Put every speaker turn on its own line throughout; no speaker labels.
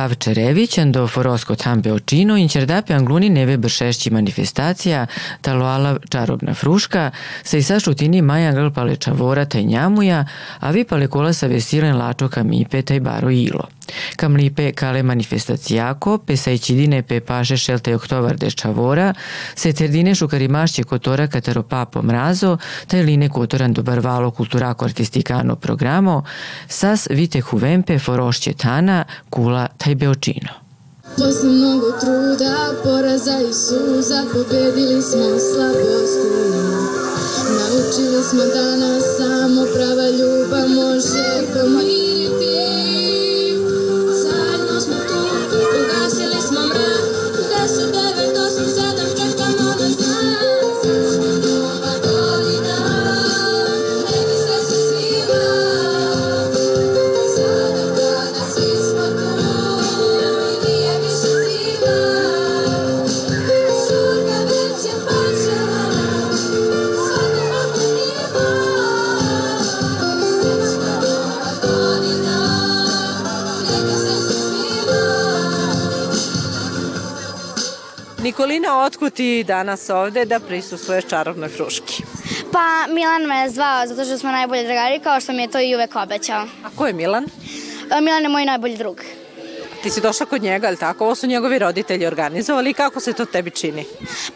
Gav Čerević, ando forosko tambe očino, inčerdape angluni neve bršešći manifestacija, taloala čarobna fruška, sa i sa šutini maja glpale čavora taj njamuja, a vi pale kola sa vesilen lačo kamipe taj baro ilo. Kamlipe kale manifestacijako, pe sa ićidine pe paše šelte oktovar de čavora, se terdine šukarimašće kotora kataro papo mrazo, taj line kotoran do barvalo kulturako artistikano programo, sas vite huvempe forošće tana, kula taj beočino.
Posle mnogo truda, poraza i suza, pobedili smo slabosti. Naučili smo da nas samo prava ljubav može pomiriti.
Nikolina, otkud ti danas ovde da prisustvuješ čarobnoj fruški?
Pa Milan me je zvao zato što smo najbolji drugari kao što mi je to i uvek obećao.
A ko je Milan?
E, Milan je moj najbolji drug.
Ti si došla kod njega, ali tako? Ovo su njegovi roditelji organizovali. Kako se to tebi čini?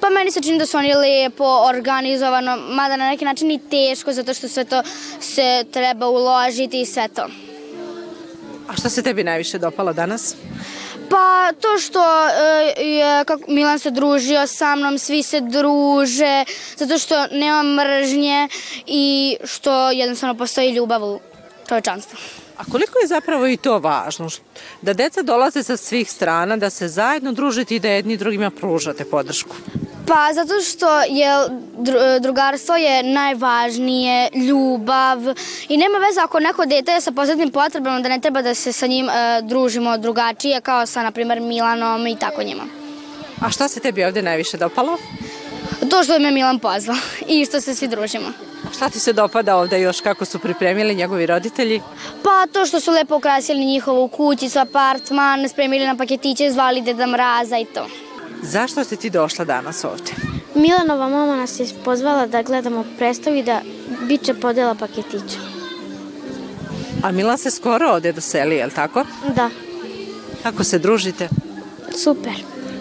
Pa meni se čini da su oni lepo organizovano, mada na neki način i teško zato što sve to se treba uložiti i sve to.
A šta se tebi najviše dopalo danas?
Pa to što e, je kako Milan se družio sa mnom, svi se druže, zato što nema mržnje i što jednostavno postoji ljubav u čovečanstvu.
A koliko je zapravo i to važno? Da deca dolaze sa svih strana, da se zajedno družite i da jedni drugima pružate podršku.
Pa zato što je dru- drugarstvo je najvažnije, ljubav i nema veze ako neko dete je sa posebnim potrebama da ne treba da se sa njim e, družimo drugačije kao sa na primer Milanom i tako njima.
A šta se tebi ovde najviše dopalo?
To što me Milan pozvao i što se svi družimo.
Šta ti se dopada ovde još kako su pripremili njegovi roditelji?
Pa to što su lepo ukrasili njihovu kućicu, apartman, spremili na paketiće, zvali Deda Mraza i to.
Zašto si ti došla danas ovde?
Milanova mama nas je pozvala da gledamo predstavu i da bit će podela paketića.
A Milan se skoro ovde doseli, je li tako?
Da,
Kako se družite?
super.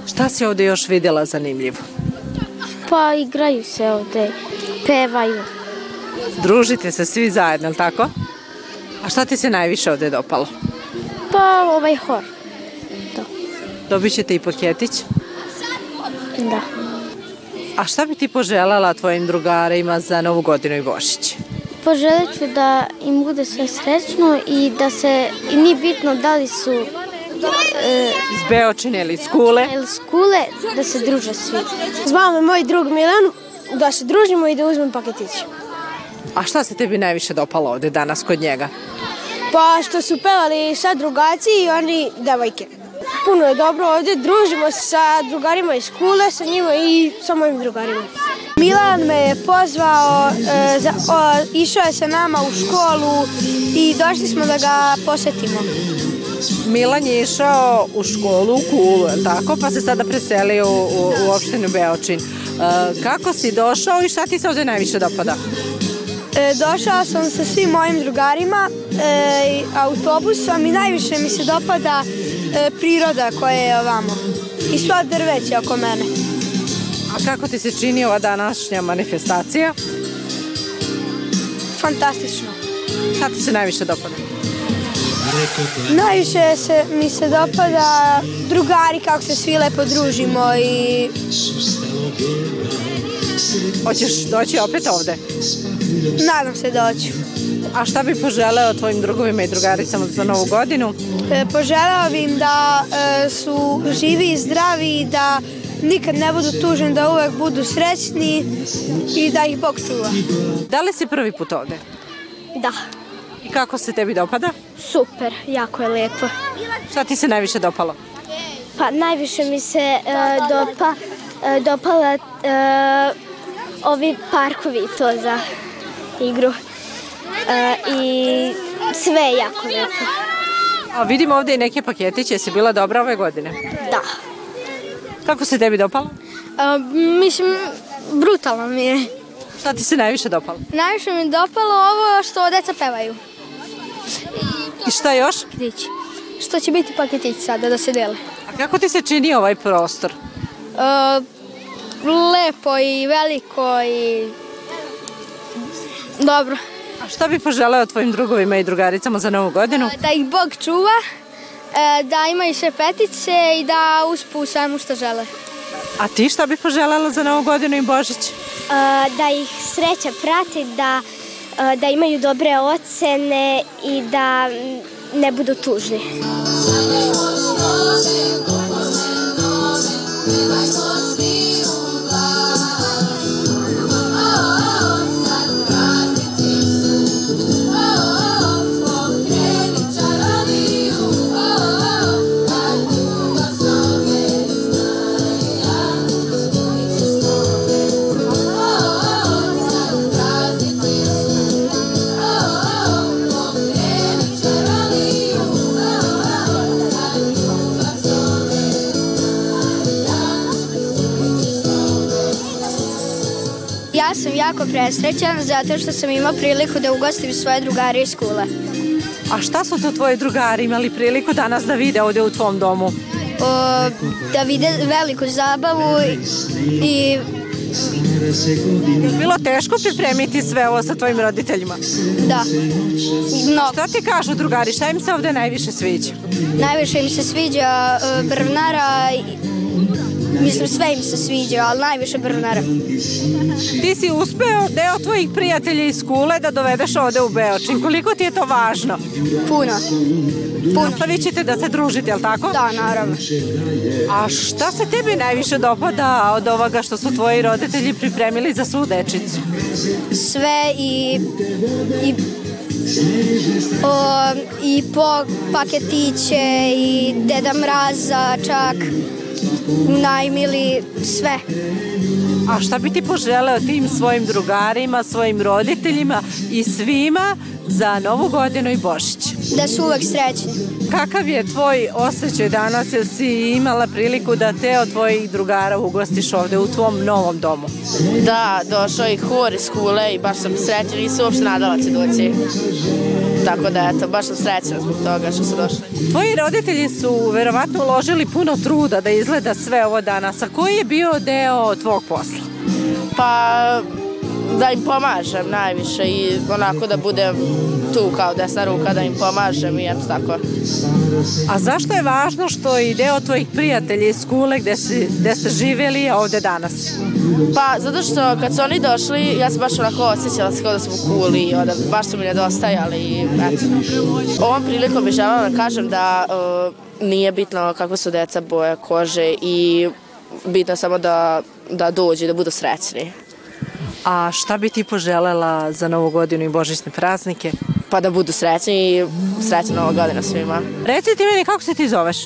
Šta si ovde još videla zanimljivo?
Pa igraju se ovde, pevaju.
Družite se svi zajedno, je li tako? A šta ti se najviše ovde dopalo?
Pa ovaj hor,
Dobit ćete i paketić.
Da.
A šta bi ti poželjala tvojim drugarima za Novu godinu i Božić?
Poželit ću da im bude sve srećno i da se, i nije bitno da li su e,
Iz Beočine ili iz Kule?
ili skule, da se druže svi.
Zvao me moj drug Milan da se družimo i da uzmem paketić.
A šta se tebi najviše dopalo ovde danas kod njega?
Pa što su pevali sa drugaci i oni devojke. Puno je dobro ovde, družimo se sa drugarima iz škole, sa njima i sa mojim drugarima. Milan me je pozvao, e, za, o, išao je sa nama u školu i došli smo da ga posetimo.
Milan je išao u školu u Kulu, tako? Pa se sada preselio u, u, u opštinu Beočin. E, kako si došao i šta ti se ovde najviše dopada?
E, došao sam sa svim mojim drugarima e, autobusom i najviše mi se dopada e, priroda koja je ovamo i sva drveće oko mene.
A kako ti se čini ova današnja manifestacija?
Fantastično.
Šta ti se najviše dopada?
Najviše se, mi se dopada drugari kako se svi lepo družimo i
Hoćeš doći opet ovde?
nadam se da hoću.
A šta bi poželeo tvojim drugovima i drugaricama za Novu godinu?
E, poželao bi im da e, su živi i zdravi i da nikad ne budu tužni, da uvek budu srećni i da ih Bog čuva.
Da li si prvi put ovde?
Da,
I kako se tebi dopada?
super, jako je lepo.
Šta ti se najviše dopalo?
Pa najviše mi se e, dopa, e, dopala e, ovi parkovi to za igru. E, I sve je jako lepo.
A vidim ovde i neke paketiće, jesi bila dobra ove godine?
Da.
Kako se tebi dopalo?
A, mislim, brutalno mi je.
Šta ti se najviše dopalo?
Najviše mi dopalo ovo što deca pevaju.
I šta još?
Paketići. Što će biti paketići sada da se dele.
A kako ti se čini ovaj prostor?
A, lepo i veliko i dobro.
A šta bi poželeo tvojim drugovima i drugaricama za novu godinu?
Da ih Bog čuva, e, da imaju sve petice i da uspu u svemu što žele.
A ti šta bi poželela za novu godinu i Božić?
da ih sreća prati, da, da imaju dobre ocene i da ne budu tužni.
Ja jako presrećan zato što sam imao priliku da ugostim svoje drugare iz skule.
A šta su to tvoji drugari imali priliku danas da vide ovde u tvom domu?
O, da vide veliku zabavu i
Bilo teško pripremiti sve ovo sa tvojim roditeljima?
da, mnogo.
Šta ti kažu drugari, šta im se ovde najviše sviđa?
Najviše im se sviđa e, brvnara, i- mislim sve im se sviđa, ali najviše brvnara.
Ti si uspeo deo tvojih prijatelja iz skule da dovedeš ovde u Beočin. Koliko ti je to važno?
Puno. Puno.
Nastavit ćete da se družite, jel tako?
Da, naravno.
A šta se tebi najviše dopada od ovoga što su tvoji roditelji pripremili za svu dečicu?
Sve i i o, i po paketiće i Deda Mraza čak najmili sve.
A šta bi ti poželeo tim svojim drugarima, svojim roditeljima i svima za Novu godinu i Božić?
Da su uvek srećni.
Kakav je tvoj osjećaj danas, jel si imala priliku da te od tvojih drugara ugostiš ovde u tvom novom domu?
Da, došao i hor iz skule i baš sam srećan, nisam uopšte nadala će doći. Tako da, eto, baš sam srećna zbog toga što su došli.
Tvoji roditelji su verovatno uložili puno truda da izgleda sve ovo danas. A koji je bio deo tvog posla?
Pa, da im pomažem najviše i onako da budem tu kao desna ruka da im pomažem i eto tako.
A zašto je važno što i deo tvojih prijatelja iz skule gde, si, gde ste živjeli je ovde danas?
Pa, zato što kad su oni došli, ja sam baš onako osjećala se kao da sam u kuli i onda baš su mi nedostajali i eto. Ovom prilikom bih želela da kažem da uh, nije bitno kakve su deca boje kože i bitno samo da, da dođu i da budu srećni.
A šta bi ti poželela za Novu godinu i Božićne praznike?
Pa da budu srećni i srećna nova godina svima.
Reci ti meni kako se ti zoveš?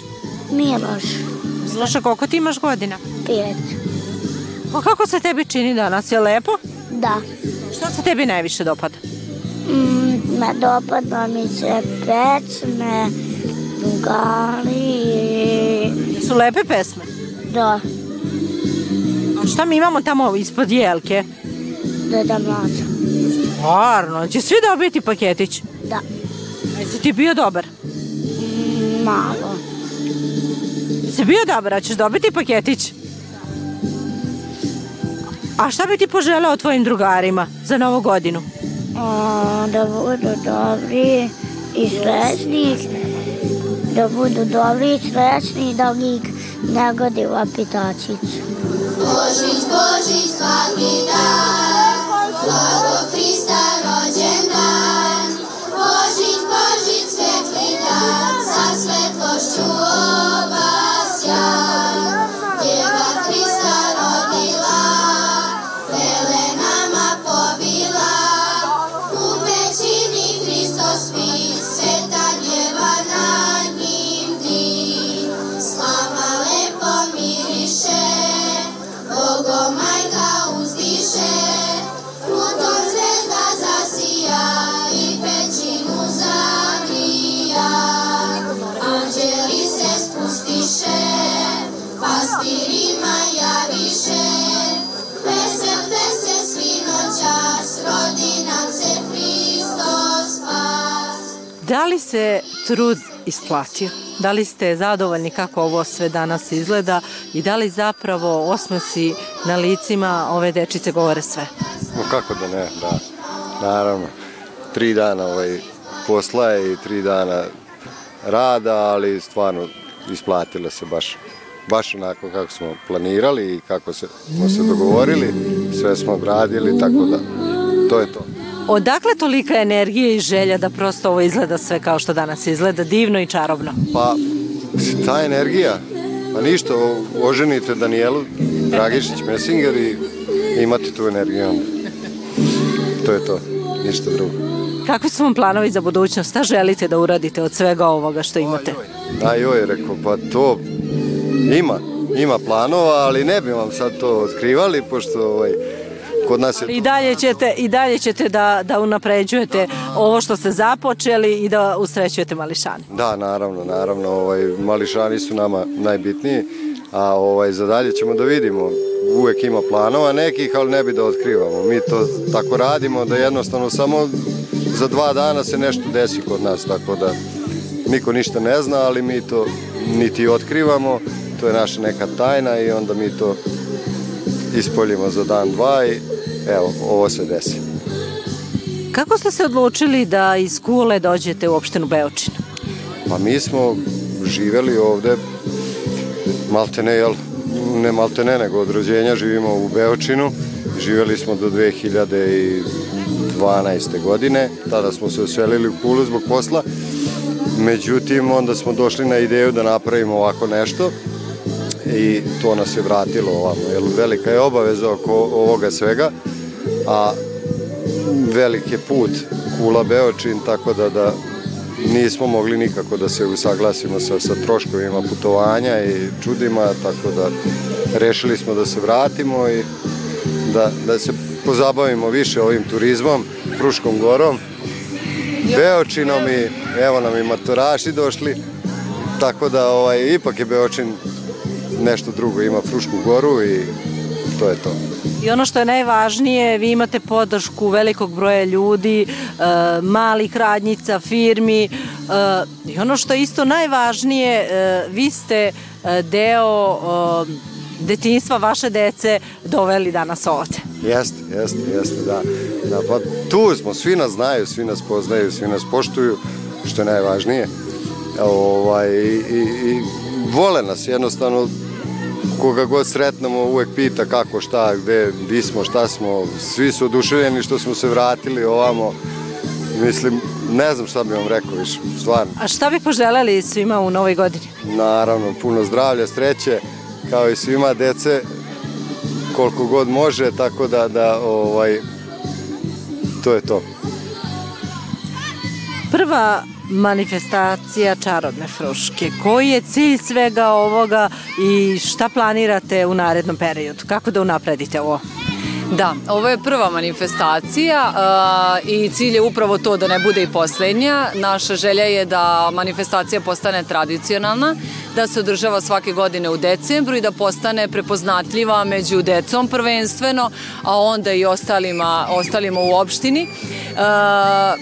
Miloš,
Slušaj, koliko ti imaš godina?
pet.
Pa kako se tebi čini danas? Je lepo?
Da.
Šta se tebi najviše dopada?
Mm, me dopada mi se pecme, drugari,
Su lepe pesme?
da,
A šta mi imamo tamo ispod jelke?
Deda Mlaza.
Stvarno, će svi dobiti paketić?
Da,
A jesi ti bio dobar?
mm, malo.
Jesi bio dobar, a ćeš dobiti paketić? A šta bi ti poželeo tvojim drugarima za novu godinu?
O, da budu dobri i srećni, da budu dobri i srećni, da ih ne godi u apitačicu.
Božić, Božić, svaki dan,
Alô, filho. Se trud isplatio? Da li ste zadovoljni kako ovo sve danas izgleda i da li zapravo osmesi na licima ove dečice govore sve?
No kako da ne, da. Naravno, tri dana ovaj, posla je i tri dana rada, ali stvarno isplatilo se baš baš onako kako smo planirali i kako se, smo se dogovorili, sve smo obradili, tako da to je to.
Odakle tolika energija i želja da prosto ovo izgleda sve kao što danas izgleda, divno i čarobno?
Pa, ta energija, pa ništa, oženite Danijelu Dragišić Messinger i imate tu energiju onda. To je to, ništa drugo.
Kakvi su vam planovi za budućnost? Šta želite da uradite od svega ovoga što imate?
A joj, rekao, pa to ima, ima planova, ali ne bi vam sad to otkrivali, pošto ovaj, kod nas je
I dalje ćete, i dalje ćete da, da unapređujete ovo što ste započeli i da usrećujete mališane.
Da, naravno, naravno, ovaj, mališani su nama najbitniji, a ovaj, za dalje ćemo da vidimo. Uvek ima planova nekih, ali ne bi da otkrivamo. Mi to tako radimo da jednostavno samo za dva dana se nešto desi kod nas, tako da niko ništa ne zna, ali mi to niti otkrivamo, to je naša neka tajna i onda mi to ispoljimo za dan, dva i evo, ovo se desi.
Kako ste se odlučili da iz Kule dođete u opštinu Beočin?
Pa mi smo živeli ovde maltene, jel, ne maltene, nego od rođenja živimo u Beočinu. Živeli smo do 2012. godine, tada smo se oselili u Kulu zbog posla. Međutim, onda smo došli na ideju da napravimo ovako nešto i to nas je vratilo ovamo, jer velika je obaveza oko ovoga svega, a velik je put Kula Beočin, tako da, da nismo mogli nikako da se usaglasimo sa, sa troškovima putovanja i čudima, tako da rešili smo da se vratimo i da, da se pozabavimo više ovim turizmom, Fruškom gorom, Beočinom i evo nam i matoraši došli, tako da ovaj, ipak je Beočin nešto drugo, ima Frušku goru i to je to.
I ono što je najvažnije, vi imate podršku velikog broja ljudi, e, malih radnjica, firmi e, i ono što je isto najvažnije, e, vi ste deo detinjstva vaše dece doveli danas ovde.
Jeste, jeste, jeste, da. da. Pa tu smo, svi nas znaju, svi nas poznaju, svi nas poštuju, što je najvažnije. Ovaj, i, i, i vole nas jednostavno, koga god sretnemo uvek pita kako, šta, gde, di smo, šta smo. Svi su oduševljeni što smo se vratili ovamo. Mislim, ne znam šta bi vam rekao više, stvarno.
A šta bi poželjeli svima u novoj godini?
Naravno, puno zdravlja, sreće, kao i svima dece, koliko god može, tako da, da ovaj, to je to.
Prva manifestacija čarobne fruške. Koji je cilj svega ovoga i šta planirate u narednom periodu? Kako da unapredite ovo?
Da, ovo je prva manifestacija a, i cilj je upravo to da ne bude i poslednja. Naša želja je da manifestacija postane tradicionalna, da se održava svake godine u decembru i da postane prepoznatljiva među decom prvenstveno, a onda i ostalima, ostalima u opštini. A,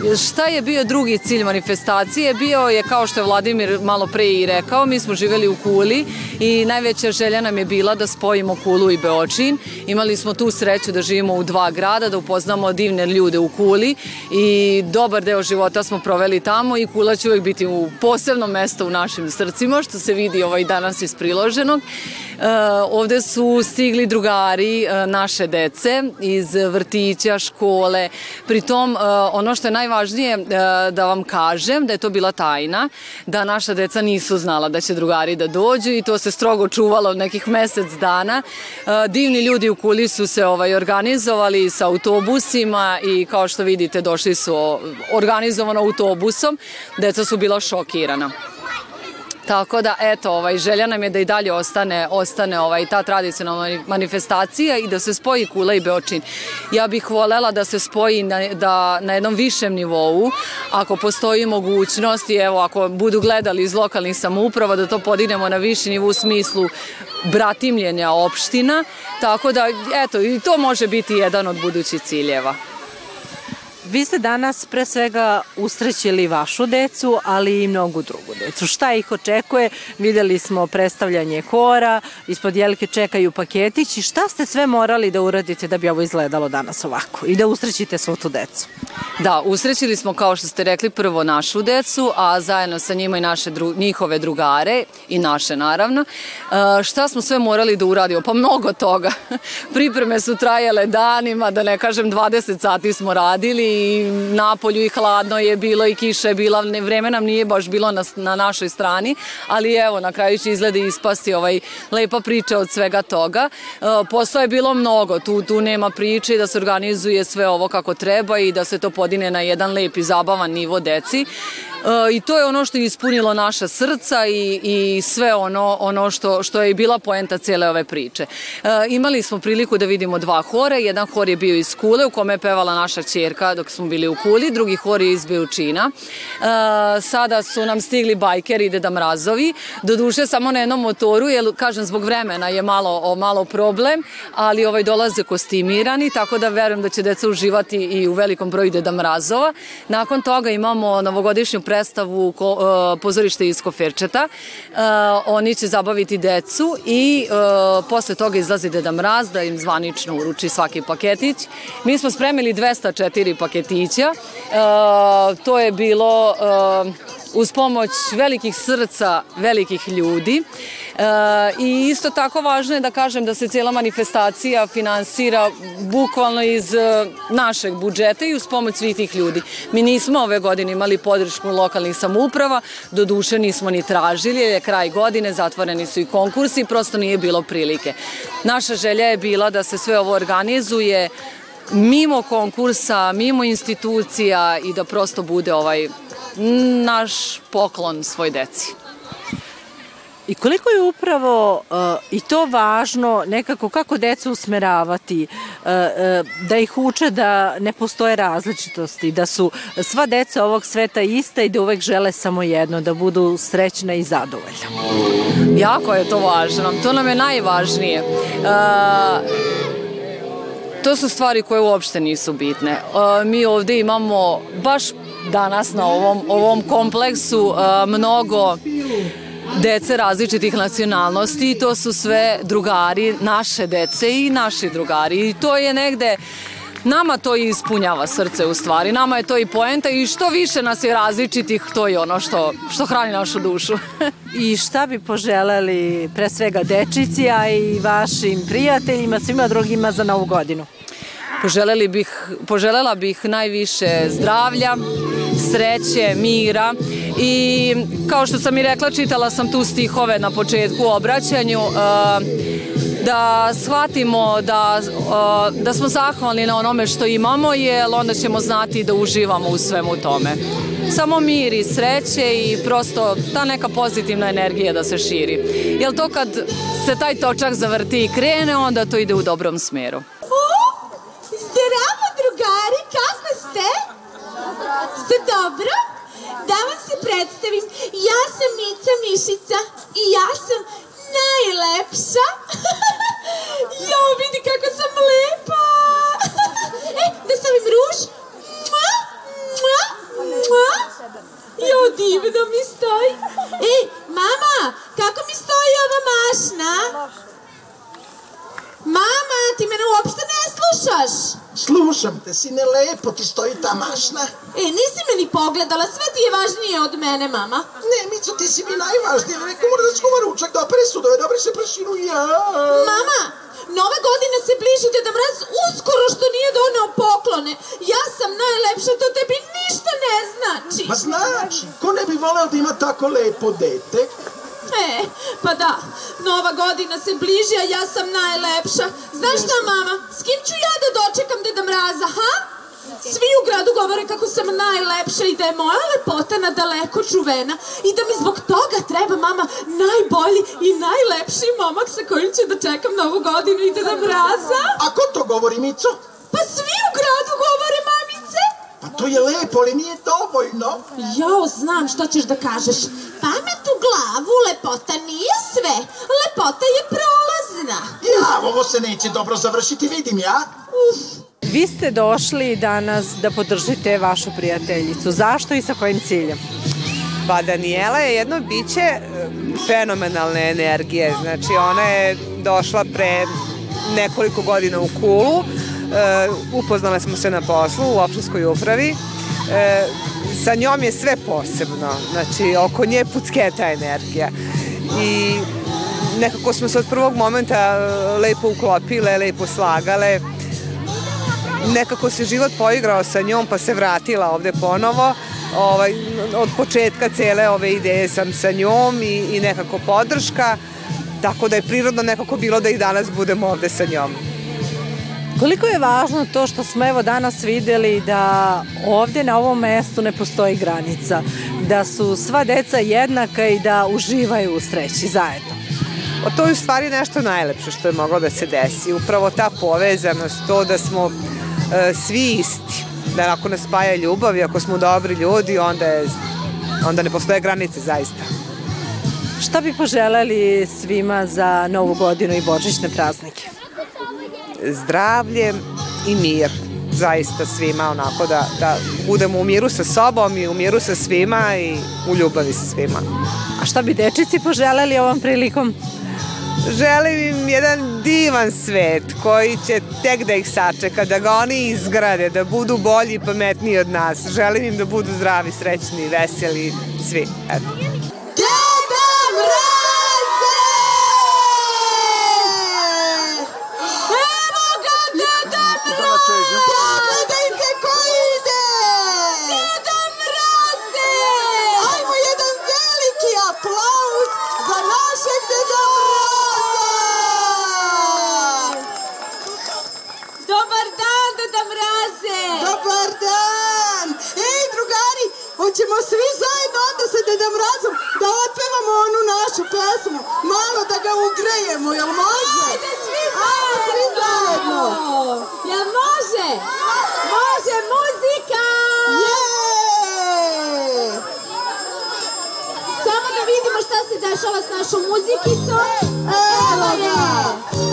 Šta je bio drugi cilj manifestacije? Bio je, kao što je Vladimir malo pre i rekao, mi smo živeli u Kuli i najveća želja nam je bila da spojimo Kulu i Beočin. Imali smo tu sreću da živimo u dva grada, da upoznamo divne ljude u Kuli i dobar deo života smo proveli tamo i Kula će uvek biti u posebno mesto u našim srcima, što se vidi ovaj danas iz priloženog. E, ovde su stigli drugari e, naše dece iz vrtića, škole. Pritom, e, ono što je najvažnije e, da vam kažem, da je to bila tajna, da naša deca nisu znala da će drugari da dođu i to se strogo čuvalo nekih mesec dana. E, divni ljudi u Kuli su se ovaj, organizovali sa autobusima i kao što vidite došli su organizovano autobusom. Deca su bila šokirana. Tako da, eto, ovaj, želja nam je da i dalje ostane, ostane ovaj, ta tradicionalna mani- manifestacija i da se spoji Kula i Beočin. Ja bih volela da se spoji na, da, na jednom višem nivou, ako postoji mogućnost i evo, ako budu gledali iz lokalnih samouprava, da to podignemo na viši nivu u smislu bratimljenja opština, tako da, eto, i to može biti jedan od budućih ciljeva.
Vi ste danas pre svega usrećili vašu decu, ali i mnogu drugu decu. Šta ih očekuje? Videli smo predstavljanje hora, ispod jelke čekaju paketići. Šta ste sve morali da uradite da bi ovo izgledalo danas ovako i da usrećite svu tu decu?
Da, usrećili smo, kao što ste rekli, prvo našu decu, a zajedno sa njima i naše dru, njihove drugare i naše, naravno. E, šta smo sve morali da uradimo? Pa mnogo toga. Pripreme su trajale danima, da ne kažem 20 sati smo radili i napolju i hladno je bilo i kiša je bila, vreme nam nije baš bilo na, na našoj strani, ali evo, na kraju će izgleda ispasti ovaj lepa priča od svega toga. E, posla je bilo mnogo, tu, tu nema priče da se organizuje sve ovo kako treba i da se to podine na jedan lep i zabavan nivo deci. E, I to je ono što je ispunilo naša srca i, i sve ono, ono što, što je bila poenta cele ove priče. E, imali smo priliku da vidimo dva hora, jedan hor je bio iz Kule u kome je pevala naša čerka dok smo bili u Kuli, drugi hor je iz Beučina. E, sada su nam stigli bajkeri i Deda Mrazovi, do duše samo na jednom motoru, jer kažem zbog vremena je malo, malo problem, ali ovaj dolaze kostimirani, tako da verujem da će deca uživati i u velikom broju Deda Mrazova. Nakon toga imamo novogodišnju predstavu ko, uh, pozorište iz Koferčeta. Uh, oni će zabaviti decu i uh, posle toga izlazi Deda Mraz da im zvanično uruči svaki paketić. Mi smo spremili 204 paketića. Uh, to je bilo uh, uz pomoć velikih srca velikih ljudi. E, I isto tako važno je da kažem da se cijela manifestacija finansira bukvalno iz e, našeg budžeta i uz pomoć svih tih ljudi. Mi nismo ove godine imali podršku lokalnih samouprava, do duše nismo ni tražili, je kraj godine, zatvoreni su i konkursi, prosto nije bilo prilike. Naša želja je bila da se sve ovo organizuje mimo konkursa, mimo institucija i da prosto bude ovaj naš poklon svoj deci.
I koliko je upravo uh, i to važno nekako kako decu usmeravati, uh, uh, da ih uče da ne postoje različitosti, da su sva deca ovog sveta ista i da uvek žele samo jedno, da budu srećna i zadovoljna.
Jako je to važno, to nam je najvažnije. Uh, to su stvari koje uopšte nisu bitne. Mi ovde imamo baš danas na ovom, ovom kompleksu mnogo dece različitih nacionalnosti i to su sve drugari naše dece i naši drugari i to je negde Nama to ispunjava srce u stvari, nama je to i poenta i što više nas je različitih, to je ono što, što hrani našu dušu.
I šta bi poželeli pre svega dečici, a i vašim prijateljima, svima drugima za novu godinu?
Poželeli bih, poželela bih najviše zdravlja, sreće, mira i kao što sam i rekla, čitala sam tu stihove na početku u obraćanju, da shvatimo da, da smo zahvalni na onome što imamo, jer onda ćemo znati da uživamo u svemu tome. Samo mir i sreće i prosto ta neka pozitivna energija da se širi. Jer to kad se taj točak zavrti i krene, onda to ide u dobrom smeru.
Zdravo, drugari, kako ste? Ste dobro? Da vam se predstavim, ja sam Nica Mišica i ja sam najlepša. jo, vidi kako sam lepa. e, da stavim ruž? Mua, mua, mua. Jo, divno mi stoji. Ej, mama, kako mi stoji ova mašna? Mama, ti mene uopšte ne slušaš.
Slušam te, sine, lepo ti stoji ta mašna.
E, nisi me ni pogledala, sve ti je važnije od mene, mama.
Ne, Mico, ti si mi najvažnija. Neko mora da skuva ručak, da opere sudove, da opere se prašinu, ja.
Mama, nove godine se bliži Deda Mraz uskoro što nije doneo poklone. Ja sam najlepša, to tebi ništa ne znači.
Ma znači, ko ne bi voleo da ima tako lepo dete?
E, pa da, nova godina se bliži, a ja sam najlepša. Znaš šta, mama, s kim ću ja da dočekam Deda Mraza, ha? Svi u gradu govore kako sam najlepša i da je moja lepota na daleko čuvena i da mi zbog toga treba mama najbolji i najlepši momak sa kojim ću da čekam novu godinu i Deda Mraza.
A ko to govori, Mico?
Pa svi u gradu govore, mamice.
Pa to je lepo, ali nije dovoljno.
Jo, znam šta ćeš da kažeš. Pamet u glavu, lepota nije sve. Lepota je prolazna.
Ja, ovo se neće dobro završiti, vidim ja.
Uf,
Vi ste došli danas da podržite vašu prijateljicu. Zašto i sa kojim ciljem?
Pa Daniela je jedno biće e, fenomenalne energije. Znači ona je došla pre nekoliko godina u Kulu. E, upoznale smo se na poslu u opštinskoj upravi. E, sa njom je sve posebno. Znači oko nje pucketa energija. I nekako smo se od prvog momenta lepo uklopile, lepo slagale. Nekako se život poigrao sa njom pa se vratila ovde ponovo ovaj, od početka cele ove ideje sam sa njom i, i nekako podrška, tako da je prirodno nekako bilo da i danas budemo ovde sa njom.
Koliko je važno to što smo evo danas videli da ovde na ovom mestu ne postoji granica, da su sva deca jednaka i da uživaju u sreći zajedno?
O to je u stvari nešto najlepše što je moglo da se desi. Upravo ta povezanost, to da smo svi isti da ako nas spaja ljubav i ako smo dobri ljudi, onda, je, onda ne postoje granice zaista.
Šta bi poželeli svima za Novu godinu i božićne praznike?
Zdravlje i mir zaista svima onako da, da budemo u miru sa sobom i u miru sa svima i u ljubavi sa svima.
A šta bi dečici poželeli ovom prilikom?
Želim im jedan divan svet koji će tek da ih sačeka, da ga oni izgrade, da budu bolji i pametniji od nas. Želim im da budu zdravi, srećni, veseli, svi. Eto.
Сейчас я дальше вас нашу музыку. Эвари! Э,